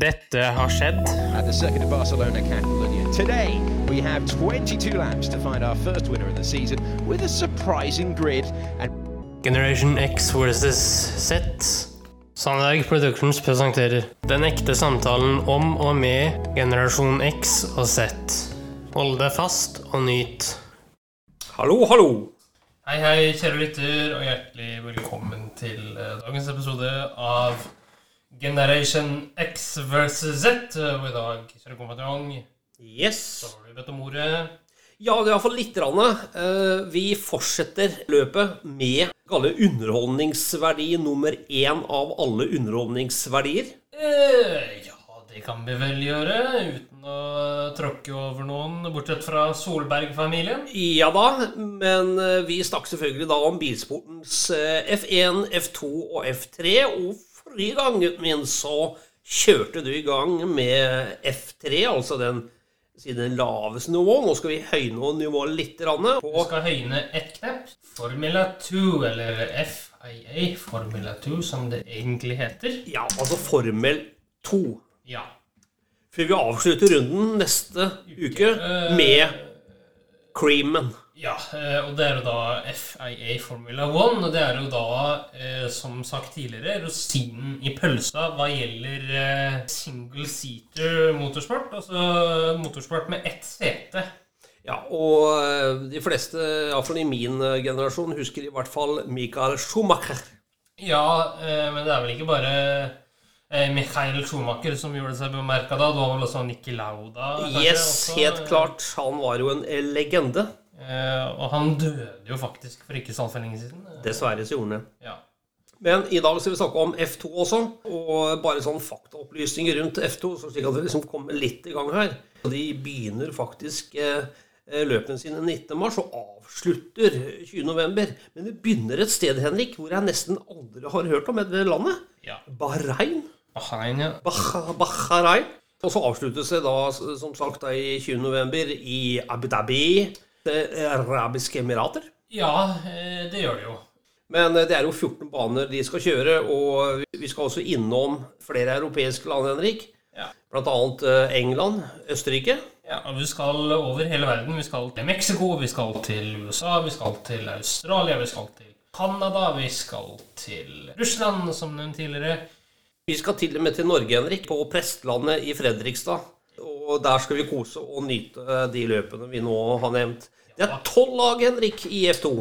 Dette har skjedd. at the Circuit of Barcelona Catalonia. Today, we have 22 laps to find our first winner of the season with a surprising grid. And Generation X versus Z. Sandberg Productions presenterer Den ekte samtalen om og med generasjon X og Z. Hold deg fast og nyt. Hallo, hallo! Hei, hei, kjære lytter, og hjertelig velkommen til eh, dagens episode av Generation X versus Z. Og i dag, kjære kompanjong, Yes. så har du bedt om ordet. Ja, det er iallfall litt. Rann. Eh, Vi fortsetter løpet med kalle underholdningsverdi nummer én av alle underholdningsverdier. Eh, ja, det kan vi vel gjøre, uten å tråkke over noen, bortsett fra Solberg-familien. Ja da, men eh, vi snakker selvfølgelig da om bilsportens eh, F1, F2 og F3. Og forrige gangen min så kjørte du i gang med F3, altså den siden laveste nivå. Nå skal vi høyne nivået litt. Rann, Vi skal høyne ett knepp. Formula 2, eller FIA Formula 2, som det egentlig heter. ja, altså Formel 2. Ja. Før vi avslutter runden neste uke uke med creamen. Ja, eh, og det er jo da FIA Formula One. Og det er jo da, eh, som sagt tidligere, rosinen i pølsa hva gjelder eh, single seater motorsport. Altså motorsport med ett sete. Ja, og de fleste, iallfall i min generasjon, husker i hvert fall Michael Schumacher. Ja, men det er vel ikke bare Michael Schumacher som gjorde seg bemerka da. Det var vel også Nikki Lauda? Yes, helt klart. Han var jo en legende. Eh, og han døde jo faktisk for ikke så altfor lenge siden. Eh, Dessverre så gjorde han det. Ja. Men i dag skal vi snakke om F2 også, og bare sånn faktaopplysninger rundt F2, så slik at vi liksom kommer litt i gang her. De begynner faktisk eh, løpene sine 19. mars og avslutter 20. november. Men det begynner et sted, Henrik, hvor jeg nesten aldri har hørt om dette landet. ja. Bahrain. Bahrain, ja. Bah- Bahrain. Og så avsluttes det da, som sagt, i 20. november i Abu Dhabi, Det arabiske emirater. Ja, eh, det gjør det jo. Men eh, det er jo 14 baner de skal kjøre, og vi skal også innom flere europeiske land, Henrik. Ja. Annet eh, England, Østerrike. Ja, og Vi skal over hele verden. Vi skal til Mexico, vi skal til USA, vi skal til Australia, vi skal til Canada, vi skal til Russland, som nevnt tidligere. Vi skal til og med til Norge, Henrik, på Prestlandet i Fredrikstad. Og der skal vi kose og nyte de løpene vi nå har nevnt. Det er tolv lag, Henrik, i F2.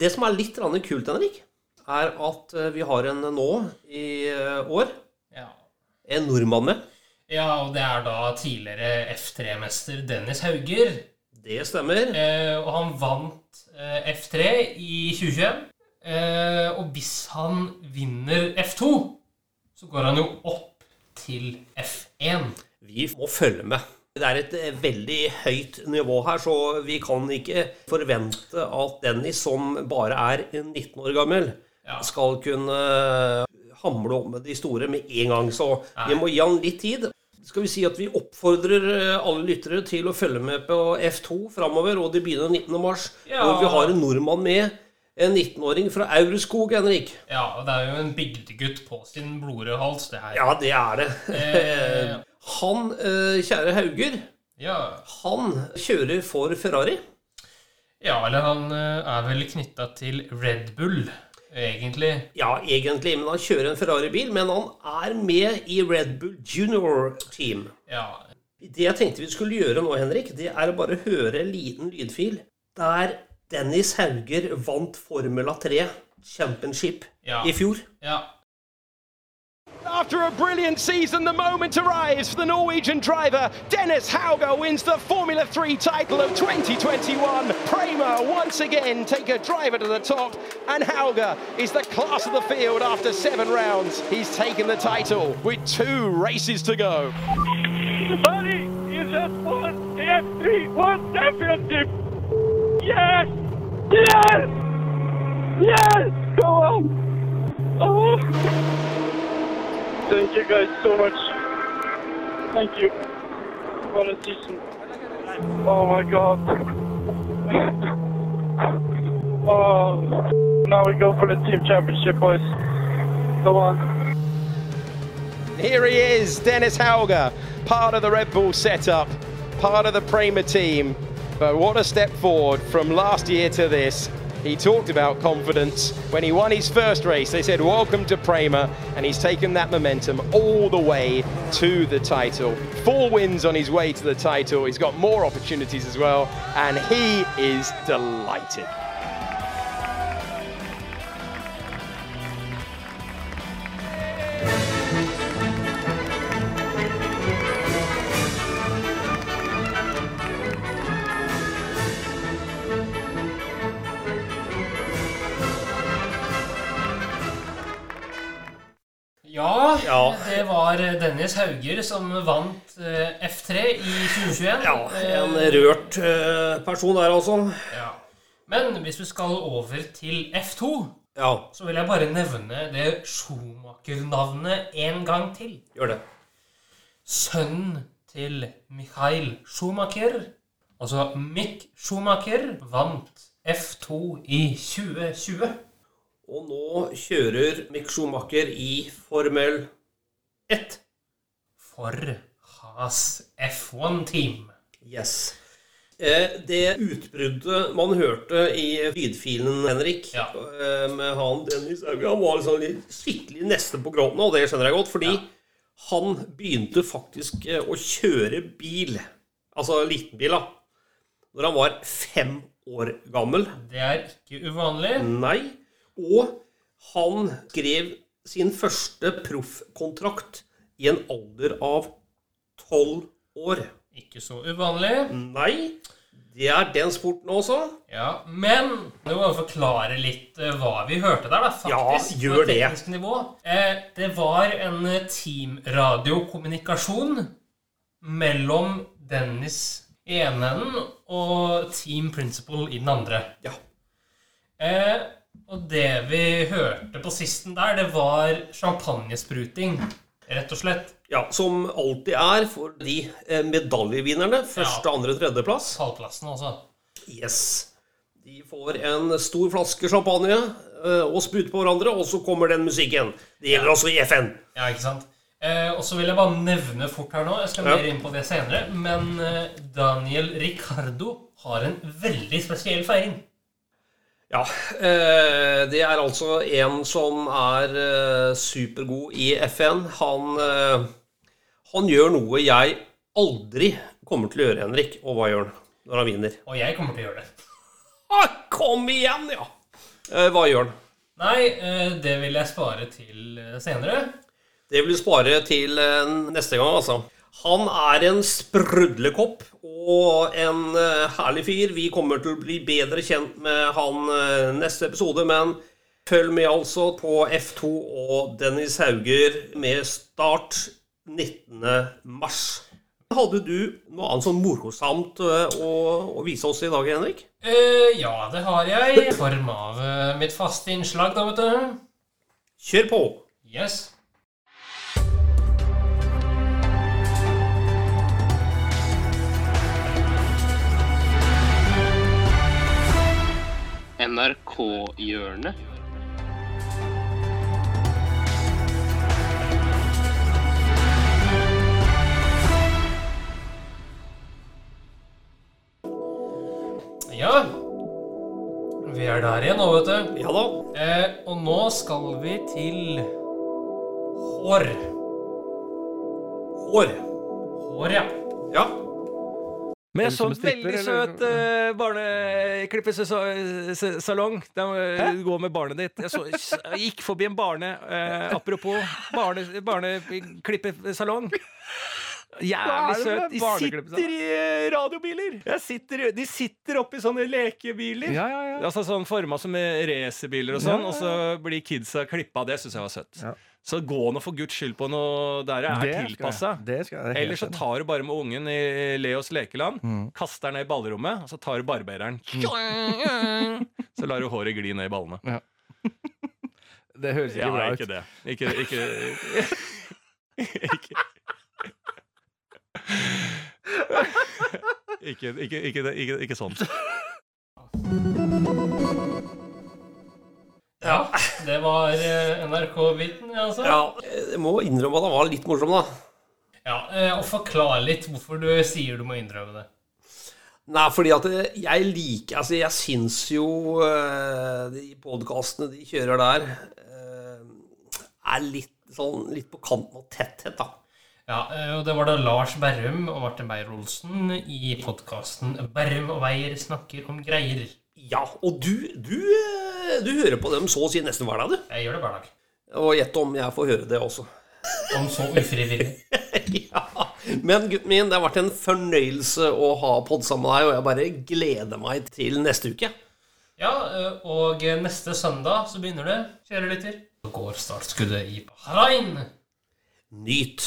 Det som er litt kult, Henrik, er at eh, vi har en nå i eh, år, Ja. en nordmann med. ja, og det er da tidligere F3-mester Dennis Hauger. Det stemmer. Eh, og han vant eh, F3 i 2021. Eh, og hvis han vinner F2, så går han jo opp til F1. Vi må følge med. Det er et eh, veldig høyt nivå her, så vi kan ikke forvente at Dennis, som bare er 19 år gammel, Ja. skal kunne eh, hamle om med de store med en gang. Så vi må gi han litt tid. Skal vi si at vi oppfordrer eh, alle lyttere til å følge med på F2 framover, og de begynner 19. mars. Ja. Og vi har en nordmann med. En 19-åring fra Aureskog, Henrik. Ja, og det er jo en bygdegutt på sin blodrøde hals, det her. Ja, det er det. Eh, Han, eh, kjære Hauger, ja. han kjører for Ferrari. ja, eller han eh, er vel knytta til Red Bull, egentlig. Ja, egentlig, men han kjører en Ferrari-bil, men han er med i Red Bull Junior Team. Ja, Det jeg tenkte vi skulle gjøre nå, Henrik, det er å bare høre en liten lydfil der Dennis Hauger vant Formula 3 Championship Ja. i fjor. ja. after a brilliant season, the moment arrives for the Norwegian driver. Dennis Hauger wins the Formula 3 title of 2021. Prema once again take a driver to the top, and Hauger is the class of the field after seven rounds. He's taken the title with two races to go. Buddy, you just won the F3 World Championship! Yes! Yes! Yes! Go on! Oh! Thank you guys so much. Thank you. What a season. Oh my god. oh, now we go for the team championship, boys. Come on. Here he is, Dennis Hauger, part of the Red Bull setup, part of the Prema team. But what a step forward from last year to this. He talked about confidence. When he won his first race, they said, Welcome to Prema. And he's taken that momentum all the way to the title. Four wins on his way to the title. He's got more opportunities as well. And he is delighted. Ja, det var Dennis Hauger som vant eh, F3 i 2021. Ja, en Eh, rørt eh, person der, altså. ja. Men hvis vi skal over til F2, Ja, så vil jeg bare nevne det Schumacher-navnet en gang til. gjør det. Sønnen til Michael Schumacher, altså Mick Schumacher, vant F2 i 2020. Og nå kjører Mick Schumacher i Formel 1. For Haas F1-team. Yes. Eh, det utbruddet man hørte i lydfilen, Henrik, Ja. eh, med han Dennis Hauge, han var liksom skikkelig nesten på gråten, og det skjønner jeg godt, fordi Ja. han begynte faktisk eh, å kjøre bil, altså liten bil, da, når han var fem år gammel. Det er ikke uvanlig. Nei. Og han skrev sin første proffkontrakt i en alder av tolv år. Ikke så uvanlig. Nei, det er den sporten også. Ja, Men nå må forklare litt eh, hva vi hørte der, da. faktisk. Ja, på gjør det. Nivå. Eh, det var en eh, teamradiokommunikasjon mellom Dennis i ene enden og Team Principal i den andre. Ja. Og det vi hørte på sisten der, det var champagnespruting, rett og slett. ja, som alltid er for de eh, medaljevinnerne. Første, Ja. andre, tredjeplass. Halvplassen, altså. Yes. De får en stor flaske champagne eh, og spruter på hverandre, og så kommer den musikken. Det gjelder også i FN. Ja, ikke sant? Eh, og så vil jeg bare nevne fort her nå, jeg skal Ja. inn på det senere, men eh, Daniel Ricardo har en veldig spesiell feiring. Ja, eh, det er altså en som er eh, supergod i FN. Han, eh, han gjør noe jeg aldri kommer til å gjøre, Henrik. Og hva gjør han når han vinner? Og jeg kommer til å gjøre det. Ah, kom igjen, ja! Hva gjør han? Nei, det vil jeg spare til senere. Det vil du spare til neste gang, altså. Han er en sprudlekopp og en eh, herlig fyr. Vi kommer til å bli bedre kjent med han eh, neste episode, men følg med altså på F2 og Dennis Hauger med start 19. mars. Hadde du noe annet sånn morsomt eh, å, å vise oss i dag, Henrik? Uh, ja, det har jeg. I form av mitt faste innslag, da, vet du. Kjør på! Yes. NRK-hjørnet. Ja. Vi er der igjen nå, vet du. Ja da. Eh, og nå skal vi til hår. Hår. Hår, ja. Ja. Men jeg så en veldig søt uh, barneklippesalong. De går med barnet ditt. Jeg, så, jeg gikk forbi en barne... eh, apropos barne, barneklippesalong. Jævlig søt. De sitter i eh, radiobiler. Sitter, de sitter oppi sånne lekebiler. Ja, ja, ja. Altså sånn Forma som racerbiler og sånn, og så blir kidsa klippa. Det syns jeg var søtt. Ja. Så gå nå for guds skyld på noe der det Det er tilpassa. jeg- Det jeg Eller så tar du bare med ungen i Leos lekeland, Mm. kaster den ned i ballrommet, og så tar du barbereren. Så lar du håret gli ned i ballene. Det høres ikke Ja, bra ut. ikke det. Ikke Ikke, ikke, ikke, ikke, ikke, det- ikke, ikke sånn. Var eh, NRK-biten, altså. Ja, jeg må innrømme at han var litt morsom, da. Ja, eh, og forklar litt hvorfor du sier du må innrømme det. Nei, fordi at jeg liker Altså, jeg syns jo eh, de podkastene de kjører der, eh, er litt sånn litt på kanten av tetthet, da. Ja, eh, og det var da Lars Berrum og Martin Beyer-Olsen i podkasten 'Berrum og Beyer snakker om greier'. Ja, og du, du, eh, du hører på dem så å si nesten hver dag, du. Jeg gjør det hver dag. Og gjett om jeg får høre det også. Om så ufrivillig. ja. Men gutten min, det har vært en fornøyelse å ha podd sammen med deg, og jeg bare gleder meg til neste uke. Ja, eh, og neste søndag så begynner det, kjære lytter. Så går startskuddet i Bahrain. Nyt.